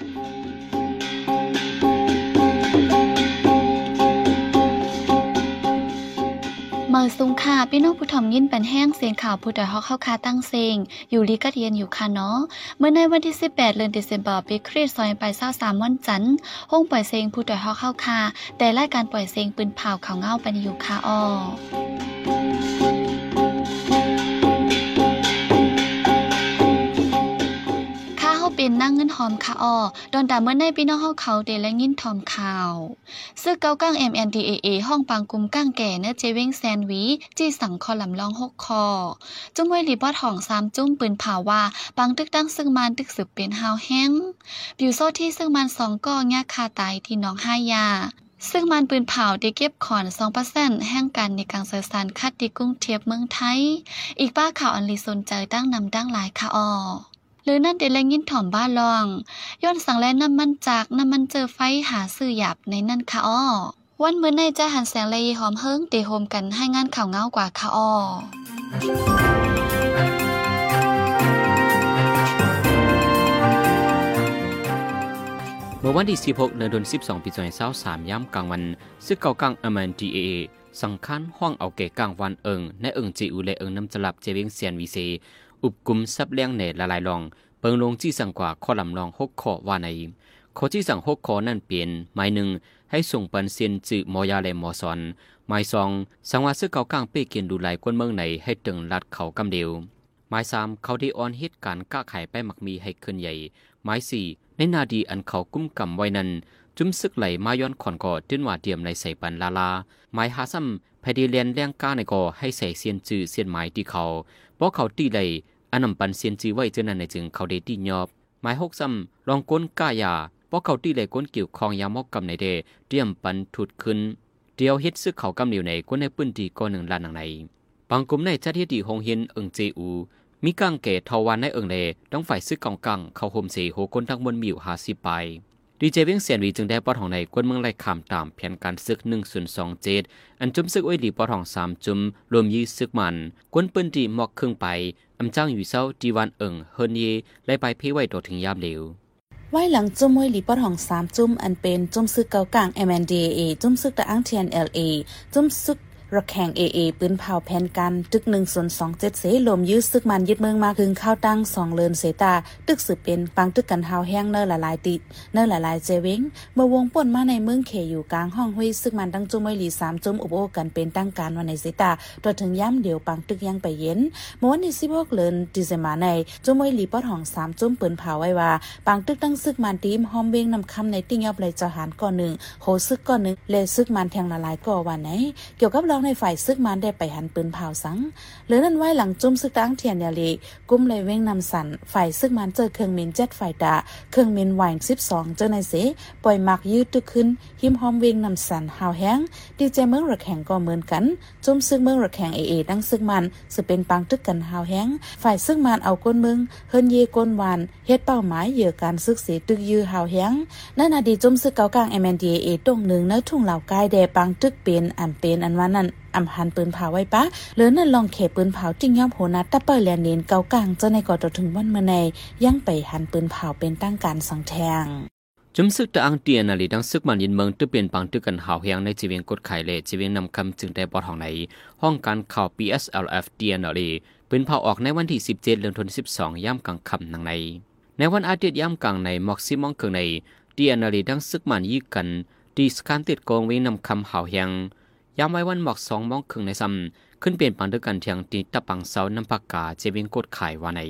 เมื่อสุงค่ะพี่น้องผู้ถ่อมยินเป็นแห้งเสียงข่าวผู้ใดฮอกเข้าคาตั้งเซงอยู่ลีกัดเย็นอยู่ค่ะเนาะเมื่อในวันที่ 18 เดือนเดซ ember ปีคริสต์ซอยไป23วันจันทร์ห้องปล่อยเซงผู้ใดฮอกเข้าคาแต่รายการปล่อยเซงปืนเผาเขาเงาไปอยู่ค่ะอ้อ เป็นนั่งเงินหอมค่ะออดอนดาเมื่อในพี่น้องเฮาเขาเดและยินทอมข่าวซึ่งเกาก้าง MNDAA ห้องปังกุมก้างแก่เนื้อเจว้งแซนวีจี้สังคอลำลองหกคอ จุ้มไว้รีบอดห้องสามจุ้มปืนผ่าว่าปังตึกตั้งซึ่งมันตึกสืบเป็นฮาวแห้งบิวโซที่ซึ่งมันสองก้อยาคาตายที่น้องห้ายาซึ่งมันปืนเผาได้เก็บขอน2%แห่งกันในกลารเสือสารคัดดีกุ้งเทียบเมืองไทย อีกป้าข่าวอันลีสนใจตั้งนำตั้งหลายค่ะออ หรือนั่นเดลยินถ่อมบ้าลอง ย้อนสั่งแลน้ำมันจากน้ำมันเจอไฟหาซื้อหยับในนั่นค่ะอ้อวันมื้อในจะหันแสงเลยหอมเฮิงเตโฮมกันให้งานข่าวเงากว่าค่ะอ้อเมื่อวันที่ 16 เดือน12ปี2023ย่ำกลางวันซึ่งเก่ากลางอเมนดีเอสังคัญห้องเอาเกกลางวันเอิงในเอิงจีอูแลเอิงน้ำจลับเจเวียงเซียนวีเซ อุบกุมซับเลี้ยงเนละลายลอง เปิงลงจี้สั่งกว่าข้อลำลองหกข้อว่าในข้อที่สั่งหกข้อนั่นเปลี่ยนหมายหนึ่งให้ส่งปันเซียนจือมอยาและมอซอนหมายสองสังว่าซื้อเกากลางเป้เกียนดูหลกวนเมืองไหนให้ตึงลัดเขากำเดียวหมายสามเขาได้ออนเหตุการณ์ก้าไข่ไปหมักมีให้ขึ้นใหญ่หมายสี่ในนาดีอันเขากุ้มกำไว้นั้นจุ้มซึกไหลมาย้อนขอนก่อตื้นว่าเดียมในใส่ปันลาลาหมายหาซ้ำภายดีเลียนแรงก้าในก่อให้ใส่เซียนจือเซียนหมายที่เขาเพราะเขาตีไหล อันนำปันเซียนจีไว้เจานั้นในจึงเขาเดตียอบ หมายหกซ้ำลองก้นก้ายาเพราะเขาตีเลยก้นเกี่ยวคองยามอกกำในเดเตรียมปันถุดขึ้น เดียวเฮ็ดซึกเขากำเหนียวในก้นในปื้นดีก้อนหนึ่งลานหนังในบางกลุ่มในชาติที่ดีหงเฮียนเอิงเจอูมีกังเกทวันในเอิงเลต้องฝ่ายซึกกองกังเขาโฮมเสโหก้นทั้งมวลมิวหาสิไป ดีเจเวียงเสียนวีจึงได้ปอดของในกวนเมืองไล่คำตามแผนการซึกหนึ่งส่วนสองเจ็ดอันจุ่มซึกไว้ดีปอดของสามจุ่มรวมยี่ซึกมันกวนปืนดีหมอกครึ่งไปอำจ้างอยู่เศร้าดีวันเอิงเฮินเยไล่ไปเพ่ไว้ตัวถึงยามเหลวไว้หลังจุ่มไวยลีปอดของสามจุ่มอันเป็นจุ่มซึกเกากลาง MNDA จุ่มซึกตะอังเทียน LA จุ่มซึก ระแข่งเอเอปืนเผาแผ่นกันตึกหนึ่งส่วนสองเจ็ดเสลมยื้อซึกมันยึดเมืองมาคึงข้าวตั้งสองเลินเสตา ตึกสืบเป็นปังตึกกันเฮาแห้งเนอหลายติดเนอหลายเจวิงเมื่อวงป่นมาในเมืองเขอยู่กลางห้องห้วยซึกมันตั้งจุ้มไว้หลีสามจุ้มอุบโอกันเป็นตั้งการวันในเสตาตัวถึงย้ำเดียวปังตึกยังไปเย็นเมื่อวันที่สิบหกเลินดิเซมาในจุ้มไว้หลีปอดห้องสามจุ้มปืนเผาไว้ว่าปังตึกตั้งซึกมันทีมหอมเบงนำคำในติ้งยอบเลยจหารก่อนหนึ่งโหซึกก่อนหนึ่งเลซึกมันแทงละลายก่อวันไหนเกี่ยวกับเราในฝ่ายซึกมันได้ไปหันปืนเผาสังหรือนั่นไว้หลังจุ่มซึกตั้งเทียนยาลีกุ้มเลยเว้งนำสันฝ่ายซึกมันเจอเครื่องมินเจ็ดฝ่ายดาเครื่องมินวายสิบสองเจอในเสปล่อยมักยืดตึกขึ้นหิมหอมเว้งนำสันหาวแห้งดีเจเมืองระแข่งก็เหมือนกันจุ่มซึกเมืองระแข่งเอเอดังซึกมันสืเป็นปังตึกกันหาวแห้งฝ่ายซึกมันเอาก้นเมืองเฮินเยก้นวานเฮ็ดเป้าหมายเหยื่อการซึกเสีตึกยื้อหาวแห้งนั่นอดีจุ่มซึกเกากลางเอเมนดีเอตรงหนึ่งเนื้อทุ่งเหล่ากายแดปังตึกเป็นอันเป็นอันว่านั่นอำหันปืนเผาไว้ปะหรือนั่นลองเขปืนเผาจริงย่อมโหนัดตะเปิลแลนเนนเกากลางเจ้าในก่อตถึงวันเมื่อในยังไปหันปืนเผาเป็นตั้งการสังแทงจุมซึกตะอังเตียนาลีดังซึกมันยินเมืองตึเปลี่ยนปังตึกกันหาวเฮียงในจีเวียงกดไข่เลจีเวียงนำคำจึงได้บอดห้องในห้องการข่าว PSLF เตียนาลีเป็นเผาออกในวันที่ 17 เดือนธันวาคม12ย่ำกลางค่ำนังใน ในวันอาทิตย์ย่ำกลางในมอกซิมองเคืองในเตียนาลีดังซึกมันยี่กันดีสการติดกองวิ่งนำคำหาวเฮียง ยามไว้วันหมอกสองมองครึ่งในซ้ำขึ้นเปลี่ยนปังด้วยกันเทียงตีตะปังเสาน้ำผักกาเจวิงกดขายว่าใน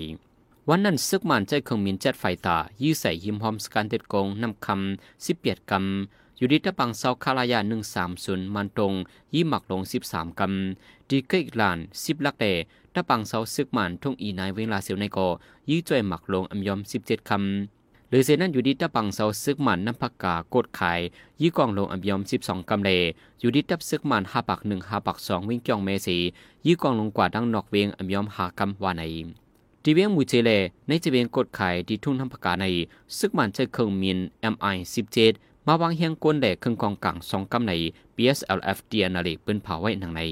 วันนั้นซึกมันใจเครื่องมินเจ็ดไฟตายื้อใส่หิมหอมสการเต็ดกงนำคำสิบเปียดกำอยู่ดีตะปังเสาคาลายาหนึ่งสามศูนย์มันตรง ยี่หมักลงสิบสามกำดีเกอีกลานสิบลักเดตะปังเสาซึกมันทุ่งอีนายเวลาเสียวในกอยื้อจ่วยหมักลงอัมยอมสิบเจ็ดคำ หรือเซนั้นอยู่ดีตะปังเสาซึกมันน้ำผักกากดขายยี่กองลงอับยอมสิบสองกำเลอยู่ดีตับซึกมันห้าปักหนึ่งห้าปักสองวิ่งจองเมสียี่กองลงกว่าดังนอกเวียงอับยอมหากำวานในทีเวียงมูเจเลในจีเวียงกดขายที่ทุ่งน้ำผักกาในซึกมันใช้เครื่องมิน MI สิบเจ็ดมาวางเฮียงกวนแหลกเครื่องกองกังสองกำใน BSLF เดียนาลีปืนเผาไว้หนังใน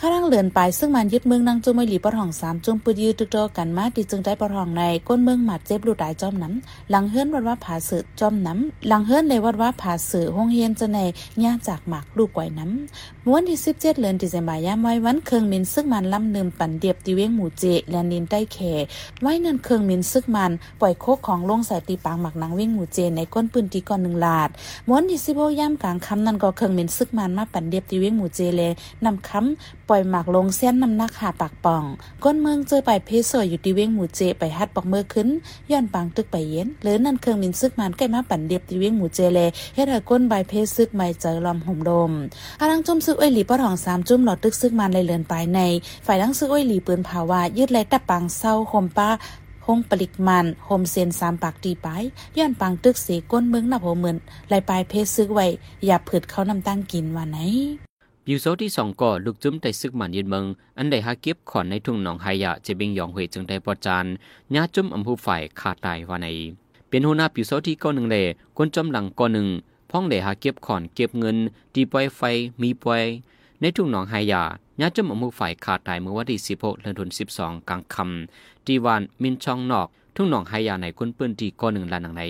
ข้ารังเลือนไปซึ่งมันยึดเมืองนางจุมไม่หลีปอทองสามจุมปืดยืดตึกโตกันมาที่จึงได้ปอทองในก้นเมืองหมัดเจ็บลูดายจอมน้ำหลังเฮือนวัดว่าผาสือจอมน้ำหลังเฮือนในวัดว่าผาสือห้องเฮียนจะในย่าจากหมากลูกไก่น้ำม้วนที่สิบเจ็ดเลือนที่เซมายามไว้วันเคืองมินซึ่งมันลำเนิมปั่นเดียบตีเว้งหมู่เจและนินได้แขไว้เนินเคืองมินซึ่งมันปล่อยโคกของลงใส่ตีปางหมักนางเว้งหมู่เจในก้นปืนตีก่อนหนึ่งลาดม้วนที่สิบหกย่ำกลางคำนั้นก็เคืองมินซึ่งมันมาปั่นเดียบตีเวงหมู่เจเลยนำคำปล่อยหมากลงเส้นน้ำหนักหาปากป่อง ก้นเมืองเจอไปเพศสวยอยู่ที่เว้งหมูเจไปฮัดปอกเมื่อขึ้นย้อนปางตึกไปเย็นหรือนั่นเครื่องมินซึกมันใกล้มาปั่นเดียบที่เว้งหมูเจเลเฮ็ดให้ก้นใบเพศซึกไม่เจอลอมห่มลมอารังจุ่มซึกอ้อยหลีป้อทองสามจุ่มหลอดตึกซึกมันเลยเลือนไปใน ฝ่ายลังซึกอ้อยหลีปืนภาวะยืดแลตับปังเศร้าห่มป้าหงปลิกมันโฮมเซนสามปากตีไปย้อนปังตึกเสก้นเมืองนับหัวหมื่นไหลปลายเพศซึกไว้อย่าผืดเขานำตั้งกินว่าไหน บิวโซที่สองก่อลูกจุ้มได้ซึกมันยืนเมืองอันใดหาเก็บขอนในทุ่งหนองไฮยะจะบิงยองเหวยจึงได้ปอจานญาจุ้มอำผู้ฝ่ายขาดตายว่าในเป็นหัวหน้าปิวโซที่ก้อนหนึ่งเลยคนจอมหลังก้อนหนึ่งพ้องได้หาเก็บขอนเก็บเงินตีปล่อยไฟมีปล่อย ในทุ่งหนองไฮยาญาจุ้มอำผู้ฝ่ายขาดตายเมื่อวันที่16เดือนธันวาคมกลางค่ำที่วานมินช่องนอก ทุ่งหนองไฮยาในคนปืนที่ก้อนหนึ่งลานหนังใน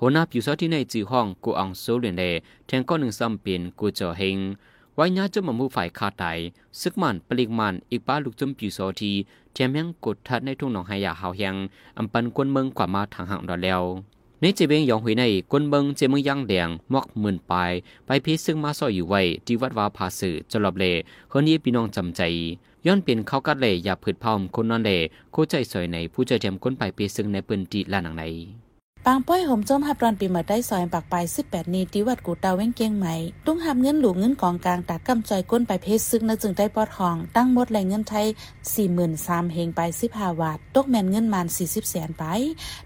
หัวหน้าผิวซที่ในจือห้องกูอังโซเลียนเลแทงก้อนหนึ่งซ้ำเป็นกูเจอเฮง ไว้ญาจะมามู่ฝ่ายคาไตซึกมันปลิกมันอีกป้าลูกจมปิวโซทีเทียมยังกดทัดในทุ่งหนองหายาหาวยังอำปันกวนเมืองกว่ามาทางห่างดอแล้วในเจเบงยองหุยในกวนเบิงเจเมืองย่างแดงมอกหมื่นปลายไปพีซึ่งมาซอยอยู่ไว้ที่วัดวาภาสือจลอบเลคนนี้พี่น้องจำใจ ย้อนเป็นเขากัดเลยอย่าผืดพอมคนนอนเลโคใจสวยในผู้เจอเทียมก้นไปพีซึ่งในปืนตีลานังใน ปางป้อยห่มจมหับรอนปีมาได้ซอยปากปลาย18 นีที่วัดกูเตาเว้งเกียงใหม่ตุ้งหับเงินหลวงเงินกองกลางตากำจอยก้นไปเพชรซึ่งนจึงได้ปอดห้อง ตั้งหมดแหล่งเงินไทย 43,000เฮงไป15บาทตกแม่นเงินมาน 40แสนไป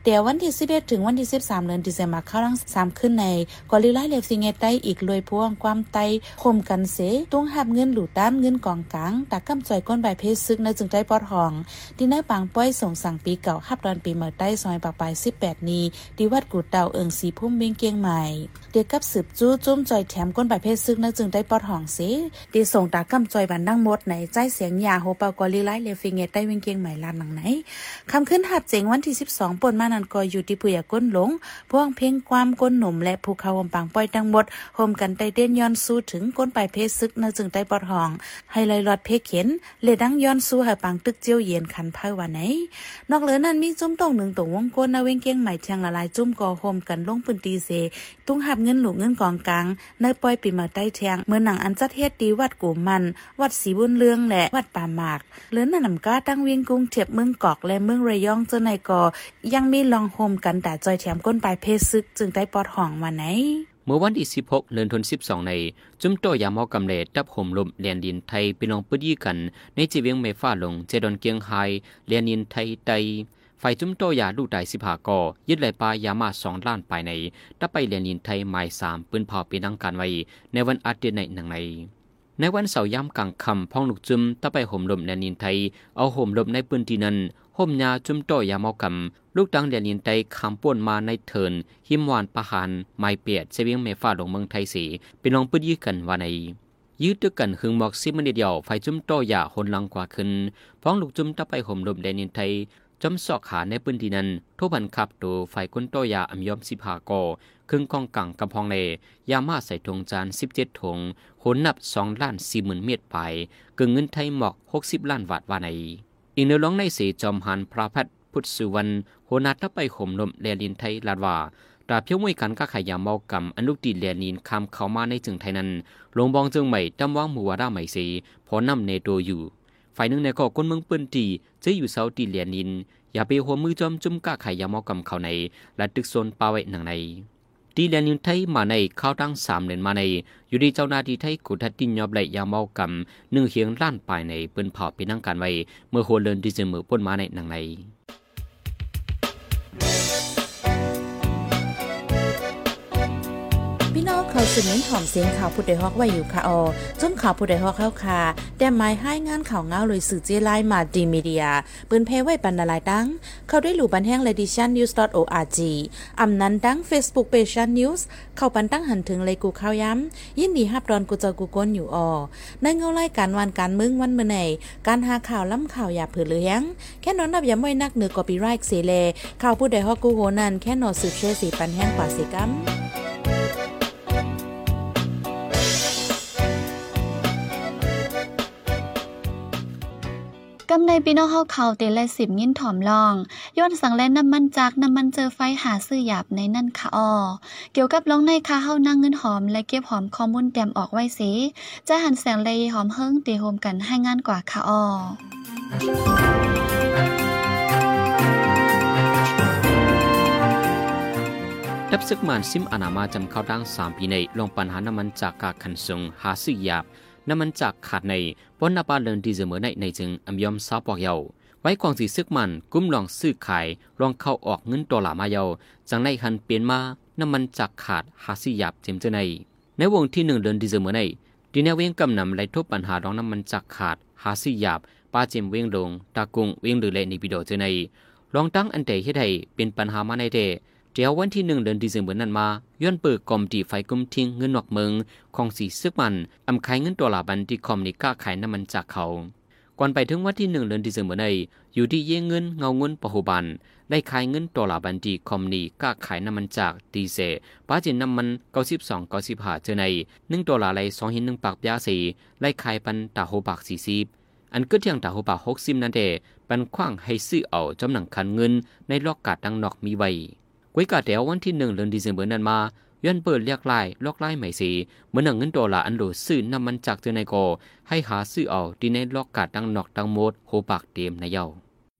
เดี๋ยววันที่ 11 ถึงวันที่ 13เดือนธันวาคมเข้ารัง3ขึ้นในกอลิไลเลฟซิงเงตได้อีกรวยพวงความไตคมกันเส ตุ้งหับเงินหลูด้านเงินกองกลางตากำจอยก้นใบเพชรซึ่งนจึงได้ปอดห้องที่นายปางป้อยส่งสั่งปีเก่าหับรอนปีมาได้ซอยปากปลาย18 นีที่วัดกูเตาเอิงสีพุ่มเบงเกียงใหม่ เด็กกับสืบจู้จุ้มจอยแถมก้นใบเพศซึกนักจึงได้ปอดห้องเสดีส่งตากำจอยบันดังหมดไหนใจเสียงยาโฮปากอลีไลเลฟิงเงตได้เวงเกียงใหม่ลานหนังไหนคำขึ้นหับเจงวันที่ 12ปนมานันกออยู่ที่ปุยก้นหลงพวงเพ่งความก้นหนุ่มและภูเขาหมปังป้อยทั้งหมดโฮมกันไตเด่นย้อนสู้ถึงก้นใบเพศซึกนักจึงได้ปอดห้อง ให้เลยหลอดเพเข็นเลดังย้อนสู้ให้ปังตึกเจียวเย็นคันเผาวันไหนนอกเหลือนั้นมีจุ้มตรงหนึ่งตรงวงก้นนาเวงเกียงใหม่เชียงละลายจุ้มก่อโฮมกันลงปืนตีเส ตุ้งหับเงินหลูกเงินกองกลางในปล่อยปีมาใต้แทงเมื่อหนังอันจัดเฮ็ดดีวัดกูมัน วัดสีบุญเรืองและวัดป่าหมากเลือนนำก้าตั้งเวียงกุ้งเทียบเมืองกอกและเมืองระยองเจ้าในกอยังมีลองโฮมกันแต่จอยแถมก้นปลายเพศซึก จึงได้ปอดห่องมาไหนเมื่อวันที่ 16 เดือนธันวาคม 12 ใน จุ้มโตยามอกำเลดับห่มลมเลียนดินไทยไปลองปื้ยีกัน ในจีเวียงเมฟ้าลง เจดอนเกียงไฮเลียนดินไทยไต ไฟจุ้มโตยาลูกไดสิบหากอยึดไหลปลายามาสองล้านไปในถ้าไปเรียนยินไทยหมายสามปืนเผาปีนังการไว้ ในวันอาทิตย์ในหนังในในวันเสาร์ย่ำกลางคำพ้องลูกจุ้มถ้าไปห่มลมเรียนยินไทย เอาห่มลมในปืนที่นั้นห่มยาจุ้มโตยาเมากำลูกดังเรียนยินไทยคำป่วนมาในเทิน หิมวานประหารไม้เปียดเสวียงเมฟ้าลงเมืองไทยสีเป็นลองปืนยื้อกันว่าในยืดด้วยกันหึงหมอกซิมันเดียวไฟจุ้มโตยาหนลังกว่าขึ้นพ้องลูกจุ้มถ้าไปห่มลมเรียนยินไทย จำสอกขาในพื้นที่นั้นทุบันขับตัวไฟก้นโตยาอัมยอมสิพากอครึ่งกองกังกำพองเลยามาใส่ถงจานสิบเจ็ดถงหนนับสองล้านสี่หมื่นเมตรไปกึ่งเงินไทยหมอกหกสิบล้านบาทว่าใน อีกเนื้อร้องในสีจอมหันพระพัดพุทธสุวรรณโหนัดทับไปข่มลมเลียลินไทยลาดว่าตราเพียวมวยกันก็ขายยาเมากำอนุตีเลียนินคำเข้ามาในจึงไทยนั้นลงบองจึงใหม่จำว่างมัวด้าใหม่สีพอนำเนโตอยู่ ฝ่ายหนึ่งในก่อก้นเมืองปืนตีจะอยู่เสาตีเลียนิน อย่าไปหัวมือจอมจุ่มก้าไข่ยามอกำเขาใน และตึกโซนปาไว้หนังในตีเลียนินไทยมาในเข้าตั้งสามเดือนมาใน อยู่ดีเจ้าหน้าที่ไทยกุทัดตินยอบไหลยามอกำหนึ่งเฮียงล้านปลายในเปิ้นเผาไปนั่งการไว้ เมื่อโหเลินดิเจมือป้นมาในหนังใน เขาสืบเน้นหอมเสียงข่าวผู้ใดฮอกไว้อยู่ค่ะออจุ้มข่าวผู้ใดฮอกเข้าค่ะแต่หมายให้งานข่าวเงาเลยสื่อเจไลมาดีมีเดียปืนเพไว้บรรณาลายดังเข้าด้วยหลู่บันแห้ง l e d i t i o n news org อำนั้นดัง Facebook p a g e news เข้าปันตั้งหันถึงเลยกูข้าวย้ำยินดีฮับดอนกูเจอกูก้นอยู่ออในเงาไล่การวันการมึงวันเมื่อไหนการหาข่าวล้ำข่าวอย่าเผือเลี้ยงแค่นอนนับอย่าไม่นักเหนือกอปีไรค์เสเลข่าวผู้ใดฮอกกูโหนันแค่นอสืบเชื่อสีปันแห้งกว่าสิกัม กำในพี่น้องเฮาเขาเตและสิบยินถ่อมลอง ย้อนสังแลน้ำมันจากน้ำมันเจอไฟหาซื้อหยาบในนั่นค่ะออเกี่ยวกับลองในค่าเฮานั่งเงินหอมและเก็บหอมข้อมูลเตรียมออกไว้สิจะหันแสงเลยหอมเฮิงเตโฮมกันให้งานกว่าค่ะออดับซึกมันซิมอนามาจำเข้าดังสามปีในลงปัญหาน้ำมันจากกาคันซุงหาซื้อหยาบ น้ำมันจากขาดในปนนาปาเลินดีเซเมอในในจึงอำยอมซาปอกเยาไว้กองสีซึกมันกุ้มลองซื้อขายลองเข้าออกเงินตัวหลามาเยาจังในหันเปลี่ยนมาน้ำมันจากขาดหาซื้อหยาบเจมเจใน ในวงที่หนึ่งเดินดีเซเมอในดีแนวเวียงกำนำไล่ทบปัญหาดองน้ำมันจากขาดหาซื้อหยาบป้าเจมเวียงลงตากุงเวียงหรือเลในปิโดเจในลองตั้งอันเดเฮ็ดให้เป็นปัญหามาในเด เดียววันที่หนึ่งเดือนดีเซมเบอร์นั้นมาย้อนเปิดกอมตีไฟกุมทิ้งเงินนอกเมืองของสีซึกมันอำขายเงินตัวลาบันที่คอมนิก้าขายน้ำมันจากเขาก่อนไปถึงวันที่หนึ่งเดือนดีเซมเบอร์ในอยู่ที่เย่เงินเงาเงินปะหุบันได้ขายเงินตัวลาบันที่คอมนีก้าขายน้ำมันจากดีเซป้าจินน้ำมันเก้าสิบสองเก้าสิบห้าเจอในหนึ่งตัวลาไรสองหินหนึ่งปากยาสีไล่ขายปันตาโฮปากสี่สิบอันก็เที่ยงตาโฮปากหกสิบนั่นเดปันคว้างให้ซื้อเอาจำหนังคันเงินในลอกกาดดังนอกมีไว้ กวยกาเดียววันที่หนึ่งเดือนดีเซมเบอร์นั้นมาย้อนเปิดเรียกไล่ลอกไล่ใหม่สีเหมือนหนังเงินดอลลาร์อันโดซื้อนำมันจากเจอในโก ให้หาซื้อเอาดีในลอกกาดดังนอกดังโมดโฮปากเต็มในเย้า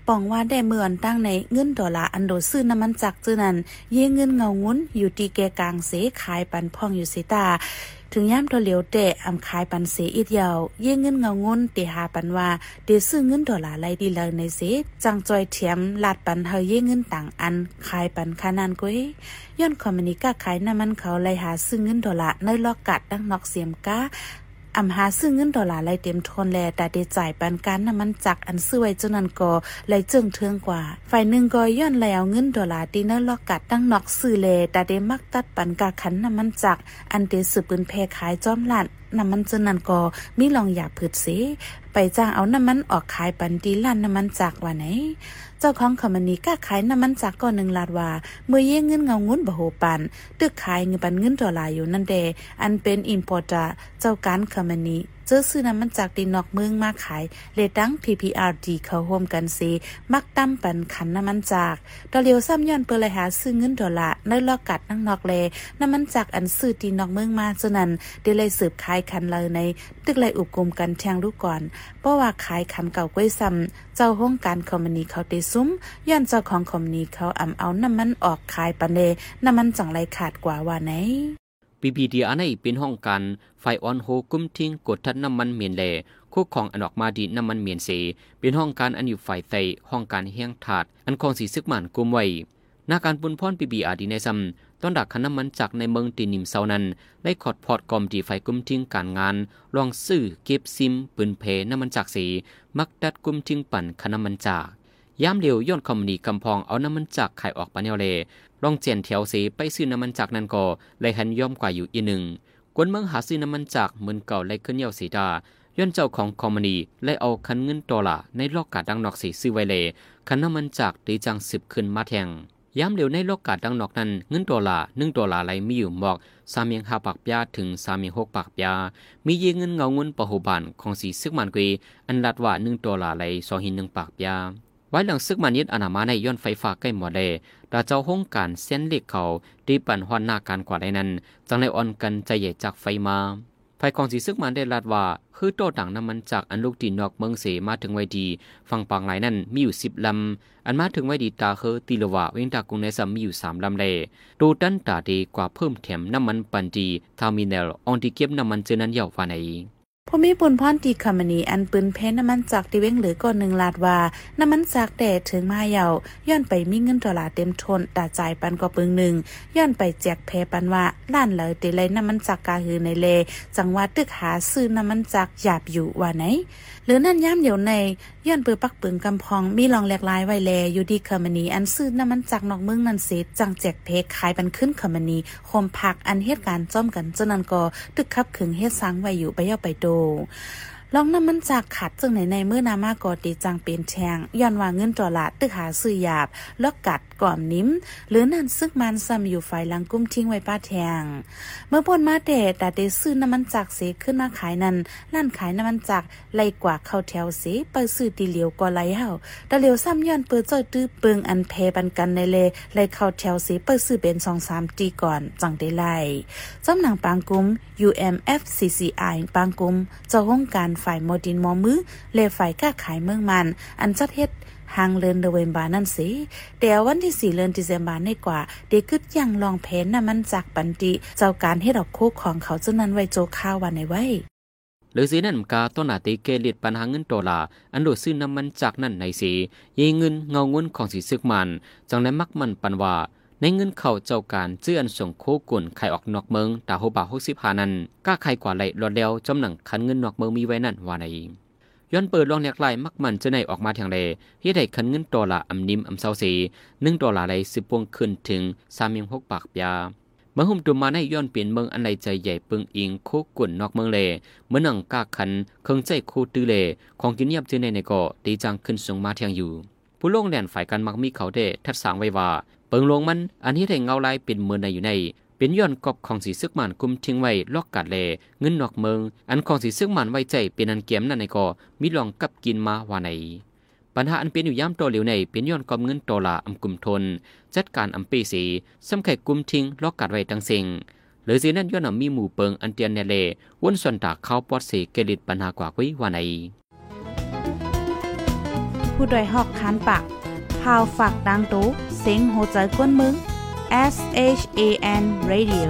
ปองว่าได้เมื่อนตั้งในเงินดอลลาร์อันโดซื้อน้ำมันจากจื้อนั้นเย่เงินเงางุ้นอยู่ตีแกกลางเสขายปันพ่องอยู่เสตาถึงย่ามตัวเหลียวเตะอำขายปันเสอีดยาวเย่เงินเงางนเตหาปันว่าเดซื้อเงินดอลลาร์ไรดีเลยในเสจังจอยเทียมลาดปันเฮาเย่เงินต่างอันขายปันคานานกุ้ยย้อนคอมมินิก้าขายน้ำมันเขาไลหาซื้อเงินดอลลาร์ในลอกกัดดังนอกเสียมก้า อำหาซื้อเงินดอลลาร์ไลเต็มทนแลแต่ได้จ่ายปันการน้ำมันจักอันซื้อไว้จนนั้นก็ไลเจิงเทิงกว่า ฝ่ายหนึ่งก็ย้อนแล้วเงินดอลลาร์ตีเนอร์ลอกกัดตั้งนอกซื้อแลแต่ได้มักตัดปันกาขันน้ำมันจักอันเดสืบปืนแพขายจอมหลันน้ำมันจนนั้นก็มีลองอยากผืดเส ไปจ้างเอาน้ำมันออกขายปันดีลั่นน้ำมันจากว่าไหน เจ้าของคอมมานีก้าขายน้ำมันจากก่อนหนึ่งลาดว่า เมื่อเย่เงินเงางุ้นบะโหปันตึกขายเงินปันเงินดอลลาร์อยู่นั่นเดอันเป็นอินพอร์ตเจ้าการคอมมานี เจอซื้อน้ำมันจากดีนนอกเมืองมาขายเลดัง PPRD เขาร่วมกันซีมักตั้มปันขันน้ำมันจากดอเลียวซ้ำย้อนเปลยหาซื้อเงินดอลลาร์ในลอกกัดนั่งนอกเลน้ำมันจากอันซื้อดีนนอกเมืองมาจนนั้นเดเลยสืบขายคันเลยใน ตึกเลยอุกลมกันแทงลูกก่อนเพราะว่าขายคันเก่าก้วยซ้ำเจ้าห้องการคอมมานีเขาเตซุ้มย้อนเจ้าของคอมมานีเขาอำเอาน้ำมันออกขายปันเลน้ำมันจังไรขาดกว่าว่าไหน ปีบีดีอันนี้เป็นห้องการไฟออนโฮกุ้มทิ้งกดทัดน้ำมันเมียนแลคู่ของอันออกมาดีน้ำมันเมียนเสเป็นห้องการอันอยู่ฝ่ายไตห้องการเฮียงถาด อันคองสีซึกหมันกุมไว้นาการปุนพรปีบีอาดีในซ้ำต้นดักขันน้ำมันจากในเมืองตีนิมเซานั้น ได้ขอดพอดกอมดีไฟกุ้มทิ้งการงาน ลองซื้อเก็บซิม ปืนเพน้ำมันจากสี มักดัดกุ้มทิ้งปั่นขันน้ำมันจากย้ำเร็วย้อนคอมนีกำพองเอาน้ำมันจากไข่ออกปาเนวเล ลองเจียนแถวสีไปซื้อน้ำมันจากนันก็เลยหันย่อมกว่าอยู่อีหนึ่งกวนเมืองหาซื้อน้ำมันจากเหมือนเก่าเลยขึ้นเยาสีดาย้อนเจ้าของคอมมานีเลยเอาคันเงินดอลลาร์ในโลกกาดังนอกสีซื้อไวเลยคันน้ำมันจากตีจังสิบขึ้นมาแทงย้ำเร็วในโลกกาดังนอกนั้นเงินดอลลาร์หนึ่งดอลลาร์ไรมีอยู่หมอกสามเมียงห้าปากยาถึงสามเมียงหกปากยา มีเยเงินเงาเงินปะหุบานของสีซึกมันกุยอันลัดว่าหนึ่งดอลลาร์ไรสองหินหนึ่งปากยา ไว้หลังซึกมันยึดอนามาในย้อนไฟฟ้าใกล้หมดเลดาเจ้าห้องการเส้นเล็กเขาดีปั่นหอนหน้าการกว่าได้นั้น จังในอ่อนกันใจใหญ่จากไฟมาไฟของสีซึกมันได้ลาดว่า คือโตต่างน้ำมันจากอันลูกดีนอกเมืองเสมาถึงไว้ดีฝั่งปางไหลนั้นมีอยู่สิบลำ อันมาถึงไว้ดีตาเคอตีลวะเว้นตากุงในซัมมีอยู่สามลำเลยดูดันตาดีกว่าเพิ่มแถมน้ำมันปันดีทามิเนลออนที่เก็บน้ำมันเจนั้นเยาวฟาใน ผู้มีบุญพรตีคำมณีอันปืนเพนน้ำมันจากที่เว้งหรือก่อนหนึ่งลาดว่า น้ำมันจากแดดถึงมาเยาย้อนไปมีเงินดอลลาร์เต็มทนตาจ่ายปันก็ปึงหนึ่งย้อนไปแจกแพปันว่าล้านเลยเตเลยน้ำมันจากกาหือในเล จังหวัดตึกหาซื้อน้ำมันจากหยาบอยู่ว่าไหน หรือนั่นย่ำเดี๋ยวในย้อนปือปักปึงกำพองมีรองแหลกลายไวแลอยู่ดีคอมมานีอันซื้อน้ำมันจากนอกเมืองนันเสจังแจกเพขายบันขึ้นคอมมานีโคมผักอันเหตุการณ์จ้อมกันจนนันก็ตึกขับขึงเฮ็ดสังไว้อยู่ไปเย่าไปโดลองน้ำมันจากขัดจึงไหนในเมื่อนามากอดีจังเป็นแทงย้อนว่าเงินจอลลาร์ตึกหาซื้อหยาบแล้วกัด ก่อมนิ้ม หรือนั่นซึกมันซ้ำอยู่ไฟลังกุ้มทิ้งไว้ป้าแทง เมื่อปนมาเดแต่ได้ซื้อน้ำมันจากเสขึ้นมาขายนั้นร้านขายน้ำมันจากไล่กว่าเข้าแถวเสไปซื้อตีเหลียวก็ไล่เฮาแต่เหลียวซ้ำย้อนเปิดจ้อยตื้อเปิงอันเพปันกันในเลไล่เข้าแถวเสไปซื้อเป็นสองสามตีก่อนจังได้ไล่จำหนังปางกุ้ม UMFCCI ปางกุ้มเจ้าห้องการฝ่ายโมดินมอมือเลฝ่ายก้าขายเมืองมัน อันจัดเฮ็ด หางเลินเดเวนบานั่นสิแต่วันที่สี่เลินดิเซมบาในกว่า เด็กึดยังลองเพนน่ะมันจากปันติเจ้าการเฮ็ดอกโคกของเขาจนนั้นไว้โจข้าววันในไว้หรือสีนั่นกาต้นอาติเกลิดปัญหาเงินดอลลาอันโดซื้อน้ำมันจากนั่นในสียีเงินเงาเงินของสีซึกมัน จังได้มักมันปันว่า ในเงินเข้าเจ้าการเจื้อนส่งโคกุนไข่ออกนอกเมืองตาโฮบาหกสิบหานันก้าไข่กว่าไหลรอดเดียวจำหนังคันเงินนอกเมืองมีไว้นั่นว่าใน ย้อนเปิดลองแหลกลายมักมันจะในออกมาทางใดเฮ็ดให้คันเงินดอลลาร์อำนิมอำเซาสีหนึ่งดอลลาร์ใดสิบวงขึ้นถึงสามยงหกปากยาเมื่อหุ่มตุมมาในย้อนเปลี่ยนเมืองอันใดใจใหญ่ปึงอิงโคกุ่นนอกเมืองเลเมื่อนังกาคันเครื่องใจโคตื้อเล ของกินเยียบจือในในก็ตีจังขึ้นสูงมาเทียงอยู่ ผู้ลงแดนฝ่ายกันมักมีเขาเดทัดสางไว้ว่า เปิงลงมันอันนี้ได้เงาลายเป็นเมืองในอยู่ใน เป็นย้อนกอบของสีซึกมันกุมทิ้งไว้ลอกกัดเลเงินนอกเมือง อันของสีซึกมันไว้ใจเป็นอันเกียมนั่นในก็มีลองกับกินมาว่าในปัญหาอันเป็นอยู่ย่ำโตเหลียวในเป็นย้อนกอมเงินโตลาอำกลุ่มทน จัดการอำปีสีซ้ำไข่กุมทิ้งลอกกัดไว้ทั้งสิ่งหรือสีนั้นย้อนมีหมู่เปิงอันเตียนเนเลวนส่วนตากเข้าปอดสีเกลิดปัญหากว่าไว้ว่าในผู้ดยหอกคานปากพาวฝากดังตู้เซ็งโหใจกวนมึง S H A N Radio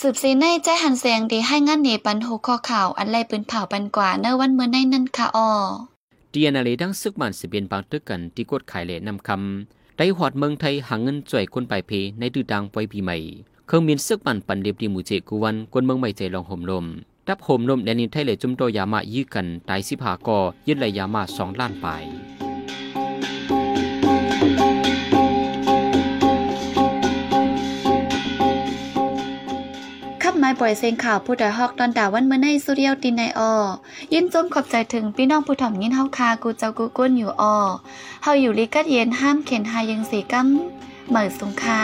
สืบซีในใจหันเสียงดีให้งานเนปันโหข้อข่าว อันไรปืนเผาปันกว่าเนวันเมื่อในนั่นค่ะออดียนาเลดังซึกมันสิเบียนบางตึกกันที่กดขายเลนำคำได้หอดเมืองไทยหาเงินจ่วยคนไปเพในดื้อดังไว้ปีใหม่ เครื่องบินซึกมันปันเรียบดีหมู่เจกูวันกวนเมืองไม่ใจลองห่มลมดับห่มลมแดนินไทยเลยจุ่มโตยามายื้อกันตายสิผากอยึดไหลยามาสองล้านไป ไม้ปล่อยเสียงข่าวผู้ใดฮอกตอนด่าวันเมื่อในสุเรียวตินในออยินจมขอบใจถึงพี่น้องผู้ถ่อมยินเฮาคากูเจ้ากูก้นอยู่ออเฮาอยู่ลิกัดเย็นห้ามเข็นหายังสีกั้มเหมือสุงคา